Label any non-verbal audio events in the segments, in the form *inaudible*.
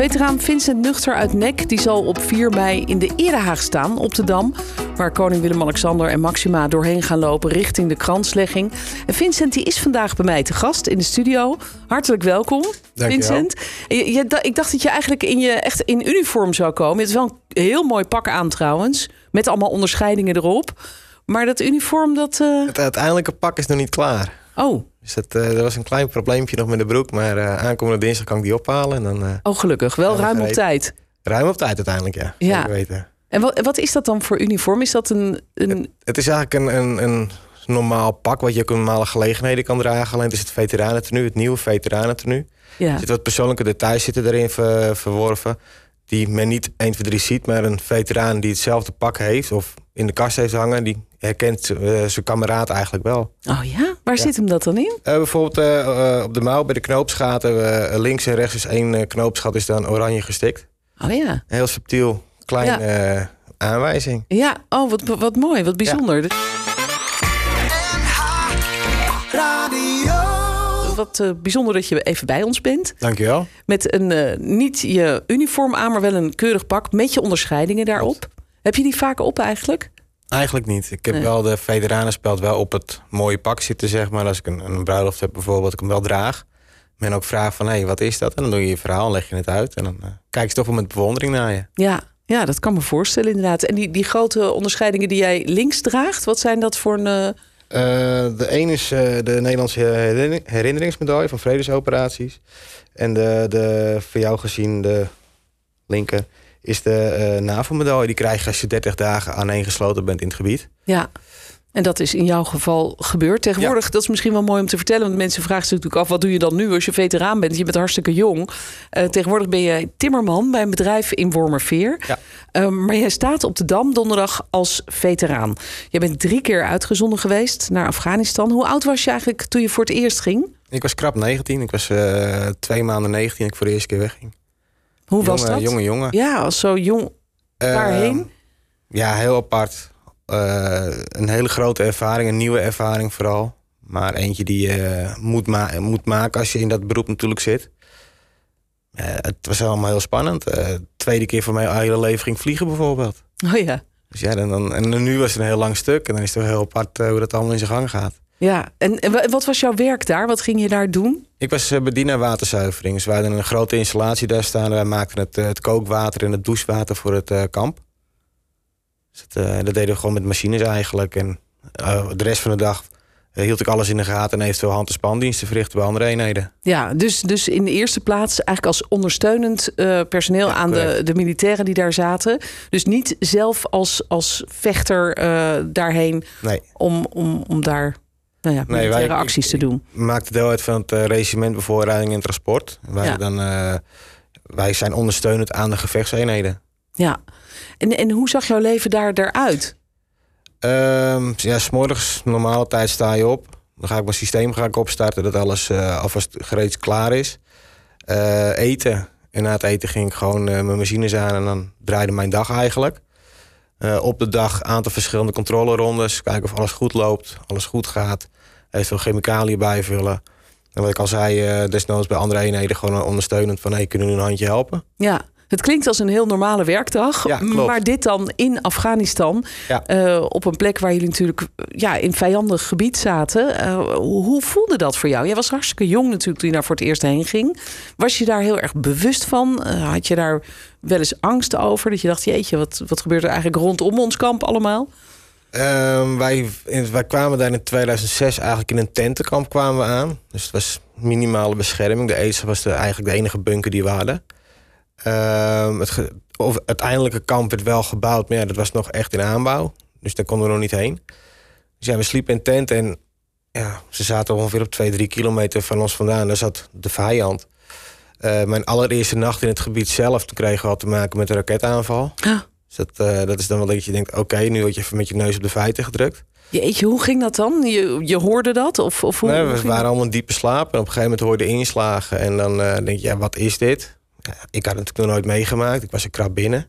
Veteraan Vincent Nuchter uit Nek die zal op 4 mei in de Erehaag staan op de Dam. Waar koning Willem-Alexander en Maxima doorheen gaan lopen richting de kranslegging. En Vincent die is vandaag bij mij te gast in de studio. Hartelijk welkom, Dank Vincent. Je- je- da- ik dacht dat je eigenlijk in je echt in uniform zou komen. Het is wel een heel mooi pak aan trouwens. Met allemaal onderscheidingen erop. Maar dat uniform, dat. eh, Het uiteindelijke pak is nog niet klaar. Oh, Dus dat, eh, er was een klein probleempje nog met de broek. Maar eh, aankomende dinsdag kan ik die ophalen. En dan eh, oh, gelukkig. Wel ruim op tijd. ruim op tijd uiteindelijk, ja. Ja. Weten. En wat, wat is dat dan voor uniform? Is dat een. een Het is eigenlijk een, een, een normaal pak wat je ook in normale gelegenheden kan dragen. Alleen het is het veteranentenu, het nieuwe veteranentenu. ja. Er zitten wat persoonlijke details zitten erin ver- verworven. Die men niet 1, 2, 3 ziet. Maar een veteraan die hetzelfde pak heeft of in de kast heeft hangen... die herkent eh, zijn kameraad eigenlijk wel. Oh ja? Waar zit hem dat dan in? Eh, bijvoorbeeld eh, op de mouw bij de knoopsgaten. links en rechts is één knoopsgat is dan oranje gestikt. Oh ja. Heel subtiel klein Ja. aanwijzing. Ja, oh wat, wat mooi, wat bijzonder. Wat eh, bijzonder dat je even bij ons bent. Dankjewel. Met een, eh, niet je uniform aan, maar wel een keurig pak met je onderscheidingen daarop. Heb je die vaak op eigenlijk? Eigenlijk niet. Ik heb Nee. wel de veteranenspeld wel op het mooie pak zitten, zeg maar. Als ik een, een bruiloft heb bijvoorbeeld, ik hem wel draag. Men ook vraagt van, hé, hey, wat is dat? En dan doe je je verhaal, leg je het uit. En dan eh, kijk je toch wel met bewondering naar je. Ja, ja, dat kan me voorstellen inderdaad. En die, die grote onderscheidingen die jij links draagt, wat zijn dat voor een... Eh, de een is eh, de Nederlandse herinner- herinneringsmedaille van vredesoperaties. En de, de voor jou gezien, de linker, is de eh NAVO-medaille. Die krijg je als je 30 dagen aaneengesloten bent in het gebied. Ja, en dat is in jouw geval gebeurd. Tegenwoordig, dat is misschien wel mooi om te vertellen. Want mensen vragen zich natuurlijk af, wat doe je dan nu als je veteraan bent? Je bent hartstikke jong. Eh, tegenwoordig ben je timmerman bij een bedrijf in Wormerveer. Ja. Eh, maar jij staat op de Dam donderdag als veteraan. Je bent drie keer uitgezonden geweest naar Afghanistan. Hoe oud was je eigenlijk toen je voor het eerst ging? Ik was krap 19. Ik was eh, twee maanden 19 toen ik voor de eerste keer wegging. Hoe was dat? Jonge jongen. Ja, als zo jong. Waarheen? Ehm, ja, heel apart. Eh, een hele grote ervaring, een nieuwe ervaring vooral. Maar eentje die je moet, ma- moet maken als je in dat beroep natuurlijk zit. Eh, het was allemaal heel spannend. Eh, tweede keer voor mij hele leven ging vliegen bijvoorbeeld. Oh ja. Dus ja, dan, dan, en nu was het een heel lang stuk. En dan is het wel heel apart hoe dat allemaal in zijn gang gaat. Ja, en, en wa- wat was jouw werk daar? Wat ging je daar doen? Ik was bedienaar waterzuivering. Dus wij hadden een grote installatie daar staan. Wij maakten het, het kookwater en het douchewater voor het kamp. Dus dat, eh, dat deden we gewoon met machines eigenlijk. En eh, de rest van de dag eh, hield ik alles in de gaten... en eventueel hand- en spandiensten verrichten bij andere eenheden. Ja, dus, dus in de eerste plaats eigenlijk als ondersteunend personeel Ja, aan de, de militairen die daar zaten. Dus niet zelf als, als vechter daarheen Nee, om, om, om daar nou ja, wij- militaire ik- acties te ik- doen. we maakten deel uit van het regiment bevoorrading en transport. Wij, Ja. dan, wij zijn ondersteunend aan de gevechtseenheden. Ja. En, en hoe zag jouw leven daar eruit? Ehm ja, s'morgens, normale tijd sta je op. Dan ga ik mijn systeem ga ik opstarten, dat alles eh, alvast gereed klaar is. Eh, eten. En na het eten ging ik gewoon eh, mijn machines aan en dan draaide mijn dag eigenlijk. Op de dag aantal verschillende controlerondes. Kijken of alles goed loopt, alles goed gaat. Eventueel chemicaliën bijvullen. En wat ik al zei, desnoods bij andere eenheden gewoon ondersteunend van... hey, kunnen we een handje helpen? Ja, het klinkt als een heel normale werkdag. Ja, maar dit dan in Afghanistan. Ja. eh, op een plek waar jullie natuurlijk eh, ja, in vijandig gebied zaten. Eh, hoe, voelde dat voor jou? Jij was hartstikke jong natuurlijk toen je daar voor het eerst heen ging. Was je daar heel erg bewust van? Had je daar wel eens angst over? Dat je dacht, jeetje, wat, wat gebeurt er eigenlijk rondom ons kamp allemaal? Ehm, wij kwamen daar in 2006 eigenlijk in een tentenkamp kwamen we aan. Dus het was minimale bescherming. De ESA was de, eigenlijk de enige bunker die we hadden. Ehm, het, of, het uiteindelijke kamp werd wel gebouwd, maar ja, dat was nog echt in aanbouw. Dus daar konden we nog niet heen. Dus ja, we sliepen in tent en ja, ze zaten ongeveer op 2, 3 kilometer van ons vandaan. Daar zat de vijand. Eh, mijn allereerste nacht in het gebied zelf, toen kregen we al te maken met een raketaanval. Ah. Dus dat, eh, dat is dan wel dat je denkt, oké, nu word je even met je neus op de feiten gedrukt. Jeetje, hoe ging dat dan? Je, je hoorde dat? Of, of hoe, Nee, we waren allemaal in diepe slaap. En op een gegeven moment hoorde inslagen. En dan eh, denk je, ja, wat is dit? Ik had het natuurlijk nog nooit meegemaakt. Ik was er krap binnen.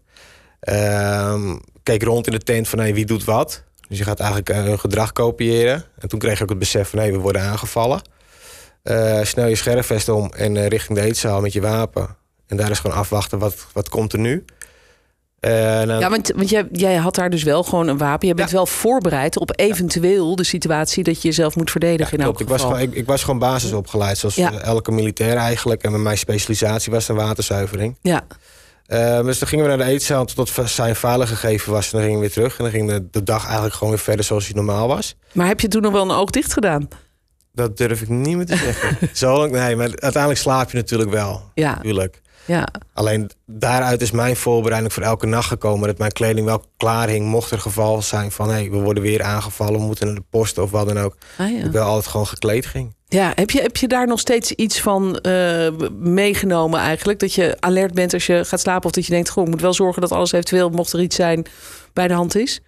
Ehm, keek rond in de tent van, hey, wie doet wat? Dus je gaat eigenlijk eh, hun gedrag kopiëren. En toen kreeg ik ook het besef van, hé, we worden aangevallen. Eh, snel je scherfvest om en eh, richting de eetzaal met je wapen. En daar is gewoon afwachten, wat, wat komt er nu? Nou, Ja, want, want jij, jij had daar dus wel gewoon een wapen. Je bent Ja. wel voorbereid op eventueel de situatie dat je jezelf moet verdedigen in elk ik, was gewoon, ik, ik was gewoon basisopgeleid, zoals Ja. eh, elke militair eigenlijk. En met mijn specialisatie was de waterzuivering. Ja, Eh, dus dan gingen we naar de eetzaal tot het zijn veilig gegeven was. En dan gingen we weer terug. En dan ging de, de dag eigenlijk gewoon weer verder zoals hij normaal was. maar heb je toen nog wel een oog dicht gedaan? Dat durf ik niet meer te zeggen. *laughs* Zo lang, nee, maar uiteindelijk slaap je natuurlijk wel. Ja, Natuurlijk. Ja. Alleen daaruit is mijn voorbereiding voor elke nacht gekomen. Dat mijn kleding wel klaar hing. Mocht er geval zijn van hey, we worden weer aangevallen. We moeten naar de post of wat dan ook. Ah, ja. Ik wel altijd gewoon gekleed ging. Ja, heb je, heb je daar nog steeds iets van eh, meegenomen eigenlijk? Dat je alert bent als je gaat slapen of dat je denkt... Goh, ik moet wel zorgen dat alles eventueel, mocht er iets zijn, bij de hand is?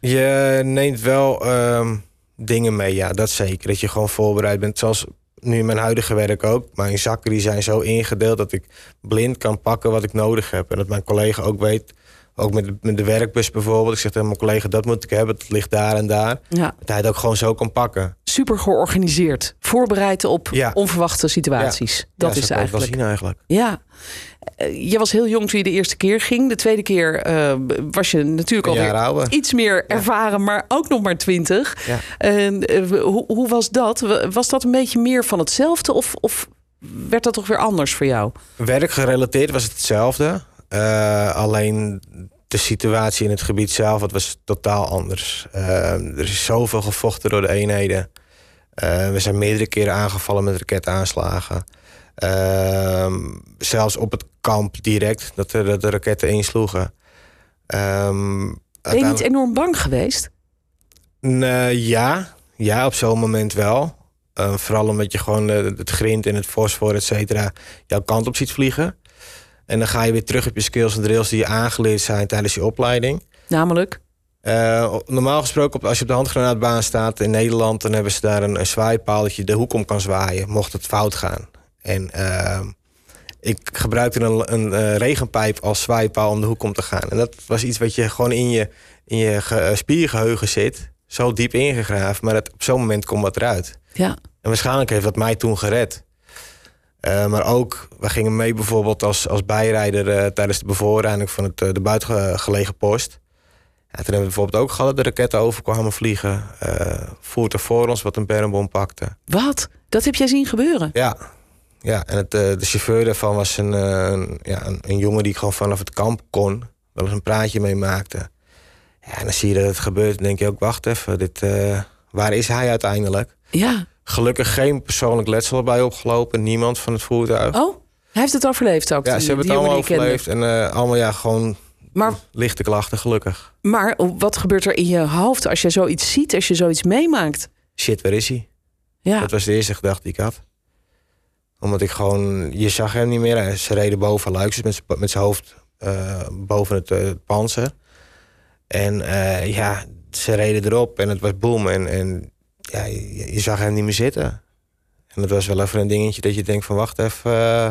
Je neemt wel ehm, dingen mee, ja, dat zeker. Dat je gewoon voorbereid bent. Zoals nu in mijn huidige werk ook. Mijn zakken die zijn zo ingedeeld dat ik blind kan pakken wat ik nodig heb. En dat mijn collega ook weet. Ook met de, met de werkbus bijvoorbeeld. Ik zeg tegen mijn collega, dat moet ik hebben. Dat ligt daar en daar. Ja, Dat hij het ook gewoon zo kan pakken. super georganiseerd. Voorbereid op Ja. onverwachte situaties. Dat is zo kan je het wel eigenlijk. zien eigenlijk. Ja. Eh, je was heel jong toen je de eerste keer ging. De tweede keer eh, was je natuurlijk ouder. iets meer ervaren, maar ook nog maar twintig. Ja. En, eh, hoe, hoe was dat? Was dat een beetje meer van hetzelfde of, of werd dat toch weer anders voor jou? Werkgerelateerd was het hetzelfde. Alleen de situatie in het gebied zelf het was totaal anders. Eh, er is zoveel gevochten door de eenheden. Eh, we zijn meerdere keren aangevallen met raketaanslagen. Ehm, zelfs op het kamp direct, dat de, dat de raketten insloegen. Ehm, Ben je niet enorm bang geweest? Nee, ja. ja, op zo'n moment wel. Eh, vooral omdat je gewoon eh, het grind en het fosfor, et cetera, jouw kant op ziet vliegen. En dan ga je weer terug op je skills en drills die je aangeleerd zijn tijdens je opleiding. Namelijk? Eh, normaal gesproken, als je op de handgranaatbaan staat in Nederland, dan hebben ze daar een, een zwaaipaal dat je de hoek om kan zwaaien, mocht het fout gaan. En ehm, ik gebruikte een, een eh, regenpijp als zwaaipaal om de hoek om te gaan. En dat was iets wat je gewoon in je, in je ge- eh, spiergeheugen zit, zo diep ingegraven, maar dat, op zo'n moment komt wat eruit. Ja. En waarschijnlijk heeft dat mij toen gered. Eh, maar ook, we gingen mee bijvoorbeeld als, als bijrijder eh, tijdens de bevoorrading van het, eh, de buitengelegen post. Ja, toen hebben we bijvoorbeeld ook gehad dat de raketten overkwamen vliegen. Eh voertuig voor ons wat een bermbom pakte. Wat? Dat heb jij zien gebeuren? Ja, ja en het, de chauffeur daarvan was een, een, ja, een, een jongen die gewoon vanaf het kamp kon. Wel eens een praatje mee maakte. Ja, en dan zie je dat het gebeurt. Dan denk je ook, wacht even, dit, waar is hij uiteindelijk? Ja. Gelukkig geen persoonlijk letsel erbij opgelopen. Niemand van het voertuig. Oh, hij heeft het overleefd ook. ja, die- ze hebben het allemaal kende. overleefd. En eh, allemaal ja, gewoon Maar, lichte klachten, gelukkig. maar wat gebeurt er in je hoofd als je zoiets ziet, als je zoiets meemaakt? Shit, waar is hij? Ja, Dat was de eerste gedachte die ik had. Omdat ik gewoon... Je zag hem niet meer. Ze reden boven Luiksens met met zijn hoofd eh, boven het eh, panzer. En ja, ze reden erop en het was boom. En, en ja, je, je zag hem niet meer zitten. En dat was wel even een dingetje dat je denkt van... Wacht even, eh,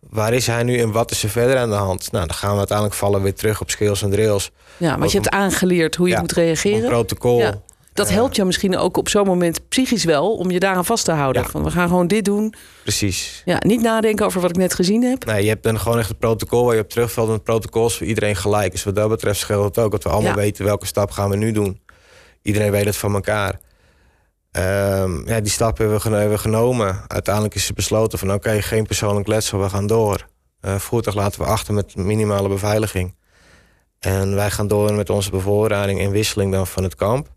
waar is hij nu en wat is er verder aan de hand? Nou, dan gaan we uiteindelijk vallen weer terug op skills en drills. ja want je hebt aangeleerd hoe je Ja, moet reageren. protocol. Ja. Dat helpt je misschien ook op zo'n moment psychisch wel om je daaraan vast te houden. Ja. Van we gaan gewoon dit doen. Precies. Ja, niet nadenken over wat ik net gezien heb. Nee, je hebt dan gewoon echt het protocol waar je op terugvalt. En het protocol is voor iedereen gelijk. Dus wat dat betreft scheelt het ook dat we allemaal Ja. weten welke stap gaan we nu doen. Iedereen weet het van elkaar. Ehm, ja, die stap hebben we, hebben we genomen. Uiteindelijk is er besloten van oké, geen persoonlijk letsel, we gaan door. Eh, voertuig laten we achter met minimale beveiliging. En wij gaan door met onze bevoorrading en wisseling dan van het kamp.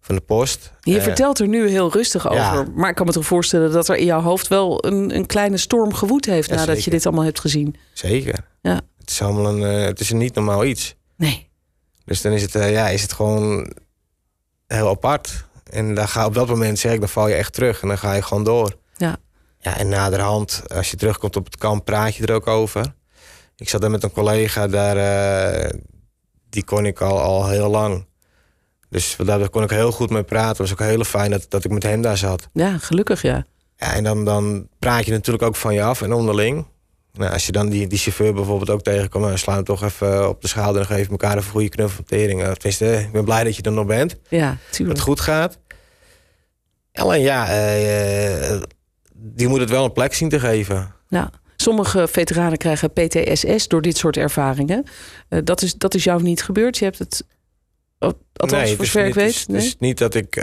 Van de post. Je Eh, vertelt er nu heel rustig over. ja. Maar ik kan me toch voorstellen dat er in jouw hoofd wel een, een kleine storm gewoed heeft Ja, nadat je dit allemaal hebt gezien. Zeker. Ja. Het is allemaal een, eh, het is een niet normaal iets. Nee. Dus dan is het, ja, is het gewoon heel apart. En dan ga, op dat moment zeg ik, dan val je echt terug en dan ga je gewoon door. Ja. Ja, en naderhand, als je terugkomt op het kamp, praat je er ook over. Ik zat daar met een collega daar. eh, die kon ik al, al heel lang. Dus daar kon ik heel goed mee praten. Het was ook heel fijn dat, dat ik met hem daar zat. Ja, gelukkig ja. Ja, en dan, dan praat je natuurlijk ook van je af en onderling. Nou, als je dan die, die chauffeur bijvoorbeeld ook tegenkomt... dan slaan we toch even op de schouder en geven elkaar een goede knuffeltering. Tenminste, ik ben blij dat je er nog bent. Ja, Dat tuurlijk. het goed gaat. Alleen ja, eh, die moet het wel een plek zien te geven. Ja. Sommige veteranen krijgen PTSS door dit soort ervaringen. Eh, dat, is, dat is jou niet gebeurd. Je hebt het, oh, althans Nee, voor het zover ik niet- weet. Het is, nee? het is niet dat ik...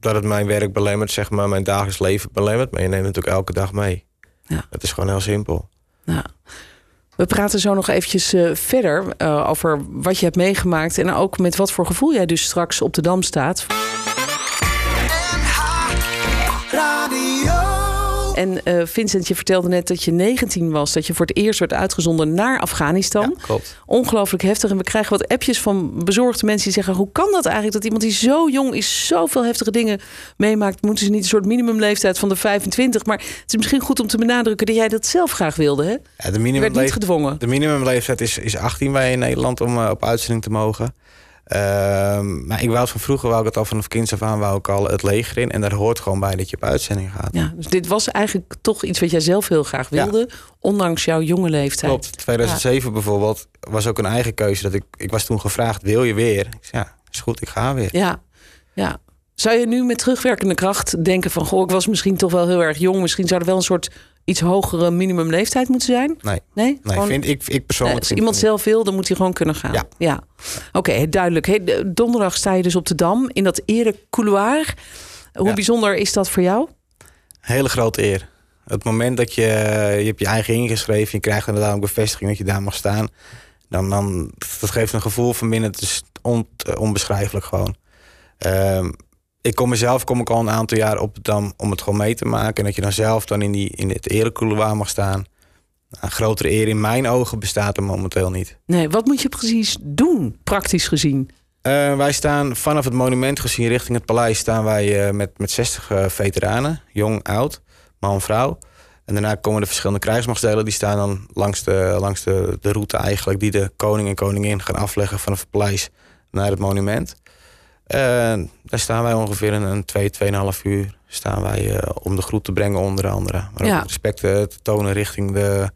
dat het mijn werk belemmert, zeg maar, mijn dagelijks leven belemmert. Maar je neemt het natuurlijk elke dag mee. Ja. Dat is gewoon heel simpel. Ja. We praten zo nog eventjes verder over wat je hebt meegemaakt. En ook met wat voor gevoel jij dus straks op de Dam staat. En eh, Vincent, je vertelde net dat je 19 was. Dat je voor het eerst werd uitgezonden naar Afghanistan. Ja, klopt. Ongelooflijk heftig. En we krijgen wat appjes van bezorgde mensen die zeggen... hoe kan dat eigenlijk dat iemand die zo jong is... zoveel heftige dingen meemaakt... moeten ze niet een soort minimumleeftijd van de 25... maar het is misschien goed om te benadrukken... dat jij dat zelf graag wilde, hè? Ja, de, Je werd niet gedwongen. de minimumleeftijd is, is 18 bij in Nederland om eh, op uitzending te mogen. Ehm, maar ik wou van vroeger, wou ik het al vanaf kinds af aan, wou ik al het leger in. En daar hoort gewoon bij dat je op uitzending gaat. Ja, dus dit was eigenlijk toch iets wat jij zelf heel graag wilde... ondanks jouw jonge leeftijd. Klopt. 2007 bijvoorbeeld was ook een eigen keuze. Dat ik, ik was toen gevraagd, wil je weer? Ik zei, ja, is goed, ik ga weer. Ja, ja. Zou je nu met terugwerkende kracht denken van... goh, ik was misschien toch wel heel erg jong... misschien zou er wel een soort iets hogere minimumleeftijd moeten zijn? Nee, Nee? nee Gewoon- vind, ik, ik Nee, persoonlijk als vind iemand het zelf wil, dan moet hij gewoon kunnen gaan. Ja. Oké, duidelijk. Hey, de- donderdag sta je dus op de Dam in dat erecouloir. Hoe Ja. bijzonder is dat voor jou? Hele grote eer. Het moment dat je, je hebt je eigen ingeschreven, je krijgt inderdaad ook bevestiging dat je daar mag staan. Dan, dan dat geeft een gevoel van binnen, het is on, eh, onbeschrijfelijk gewoon. Ehm, ik kom mezelf kom ik al een aantal jaar op Dam om het gewoon mee te maken. En dat je dan zelf dan in, die, in het erecouloir mag staan. Een grotere eer in mijn ogen bestaat er momenteel niet. Nee, wat moet je precies doen, praktisch gezien? Eh, wij staan vanaf het monument gezien richting het paleis staan wij eh, met, met 60 eh, veteranen, jong, oud, man, vrouw. En daarna komen de verschillende krijgsmachtsdelen, die staan dan langs de, langs de, de route eigenlijk die de koning en koningin gaan afleggen vanaf het paleis naar het monument. Eh, daar staan wij ongeveer een, een twee, tweeënhalf uur staan wij eh, om de groet te brengen onder andere. Maar Ja. ook respect eh, te tonen richting de,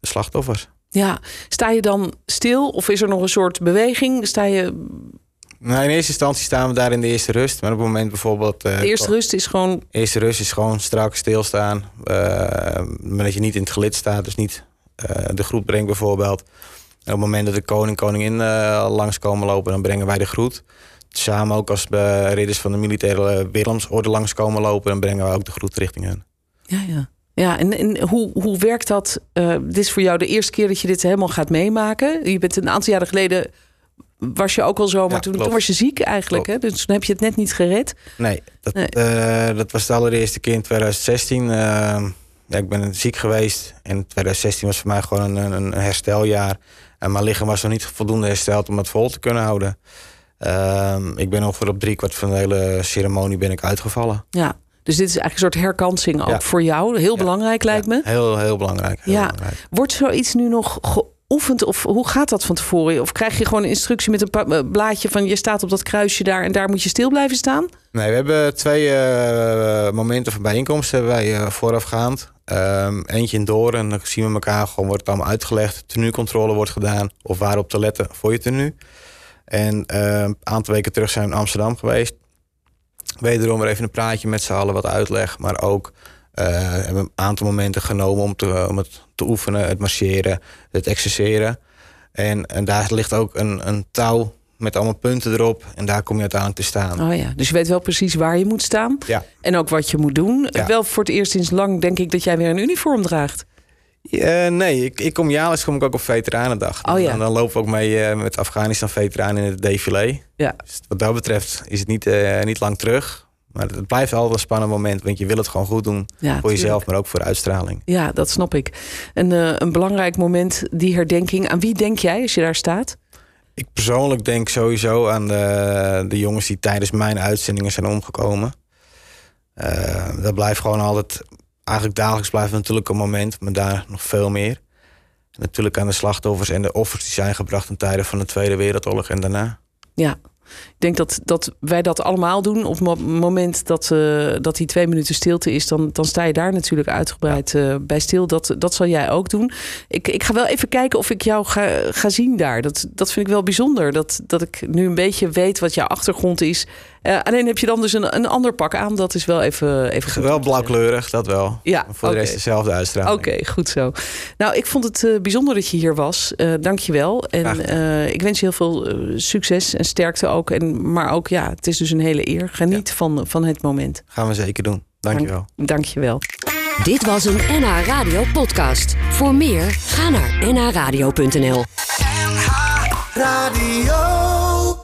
de slachtoffers. Ja, sta je dan stil of is er nog een soort beweging? Sta je, Nou, in eerste instantie staan we daar in de eerste rust. Maar op het moment bijvoorbeeld... de eerste rust is gewoon... Eerste rust is gewoon strak stilstaan. eh maar dat je niet in het gelid staat, dus niet de groet brengt bijvoorbeeld. En op het moment dat de koning koningin eh langs komen lopen, dan brengen wij de groet. Samen ook als de ridders van de militaire Willemsorde langs komen lopen, dan brengen wij ook de groet richting hen. Ja, ja. Ja, en, en hoe, hoe werkt dat? Eh, dit is voor jou de eerste keer dat je dit helemaal gaat meemaken. Je bent een aantal jaren geleden was je ook al zo, maar Ja, toen, toen was je ziek eigenlijk. Hè? Dus toen heb je het net niet gered. Nee, dat, Nee. eh, dat was de allereerste keer in 2016. Eh, ja, ik ben ziek geweest. En 2016 was voor mij gewoon een, een hersteljaar. En mijn lichaam was nog niet voldoende hersteld om het vol te kunnen houden. Ehm, ik ben ongeveer op drie kwart van de hele ceremonie ben ik uitgevallen. Ja. Dus dit is eigenlijk een soort herkansing ook Ja. voor jou. Heel belangrijk lijkt Ja, me. heel, heel belangrijk. Heel Ja. belangrijk. Wordt zoiets nu nog geoefend? Of hoe gaat dat van tevoren? Of krijg je gewoon een instructie met een blaadje van... je staat op dat kruisje daar en daar moet je stil blijven staan? Nee, we hebben twee eh, momenten van bijeenkomst hebben wij eh, voorafgaand. Ehm, eentje in Doorn, dan zien we elkaar gewoon, wordt het allemaal uitgelegd. Tenuecontrole wordt gedaan of waarop te letten voor je tenue. En eh, een aantal weken terug zijn we in Amsterdam geweest. Wederom weer even een praatje met z'n allen, wat uitleg. Maar ook eh, hebben we een aantal momenten genomen om, te, om het te oefenen, het marcheren, het exerceren. En, en daar ligt ook een, een touw met allemaal punten erop. En daar kom je uiteindelijk te staan. Oh ja, dus je weet wel precies waar je moet staan. Ja. En ook wat je moet doen. Ja. Wel voor het eerst sinds lang denk ik dat jij weer een uniform draagt. Ja, nee, ik, ik kom jaarlijks kom ik ook op Veteranendag. Oh ja. En dan lopen we ook mee eh, met Afghanistan-veteranen in het défilé. Ja. Dus wat dat betreft is het niet, eh, niet lang terug. Maar het blijft altijd een spannend moment. Want je wil het gewoon goed doen. Ja, voor jezelf, maar ook voor de uitstraling. Ja, dat snap ik. Een, eh, een belangrijk moment, die herdenking. Aan wie denk jij als je daar staat? Ik persoonlijk denk sowieso aan de, de jongens die tijdens mijn uitzendingen zijn omgekomen. Dat blijft gewoon altijd... Eigenlijk dagelijks blijft het natuurlijk een moment. Maar daar nog veel meer. Natuurlijk aan de slachtoffers en de offers die zijn gebracht in tijden van de Tweede Wereldoorlog en daarna. Ja, ik denk dat, dat wij dat allemaal doen. Op het moment dat, uh, dat die twee minuten stilte is, dan, dan sta je daar natuurlijk uitgebreid uh, bij stil. Dat, dat zal jij ook doen. Ik, ik ga wel even kijken of ik jou ga, ga zien daar. Dat, dat vind ik wel bijzonder. Dat, dat ik nu een beetje weet wat jouw achtergrond is. Uh, alleen heb je dan dus een, een ander pak aan. Dat is wel even, even goed. Wel blauwkleurig, dat wel. Ja, voor okay. de rest dezelfde uitstraling. Oké, goed zo. Nou, ik vond het uh, bijzonder dat je hier was. Uh, Dank je wel. En ik wens je heel veel succes en sterkte ook. En, maar ook, ja, het is dus een hele eer. Geniet ja. van, van het moment. Gaan we zeker doen. Dank je wel. Dank je wel. Dit was een NH Radio podcast. Voor meer, ga naar nhradio.nl NH Radio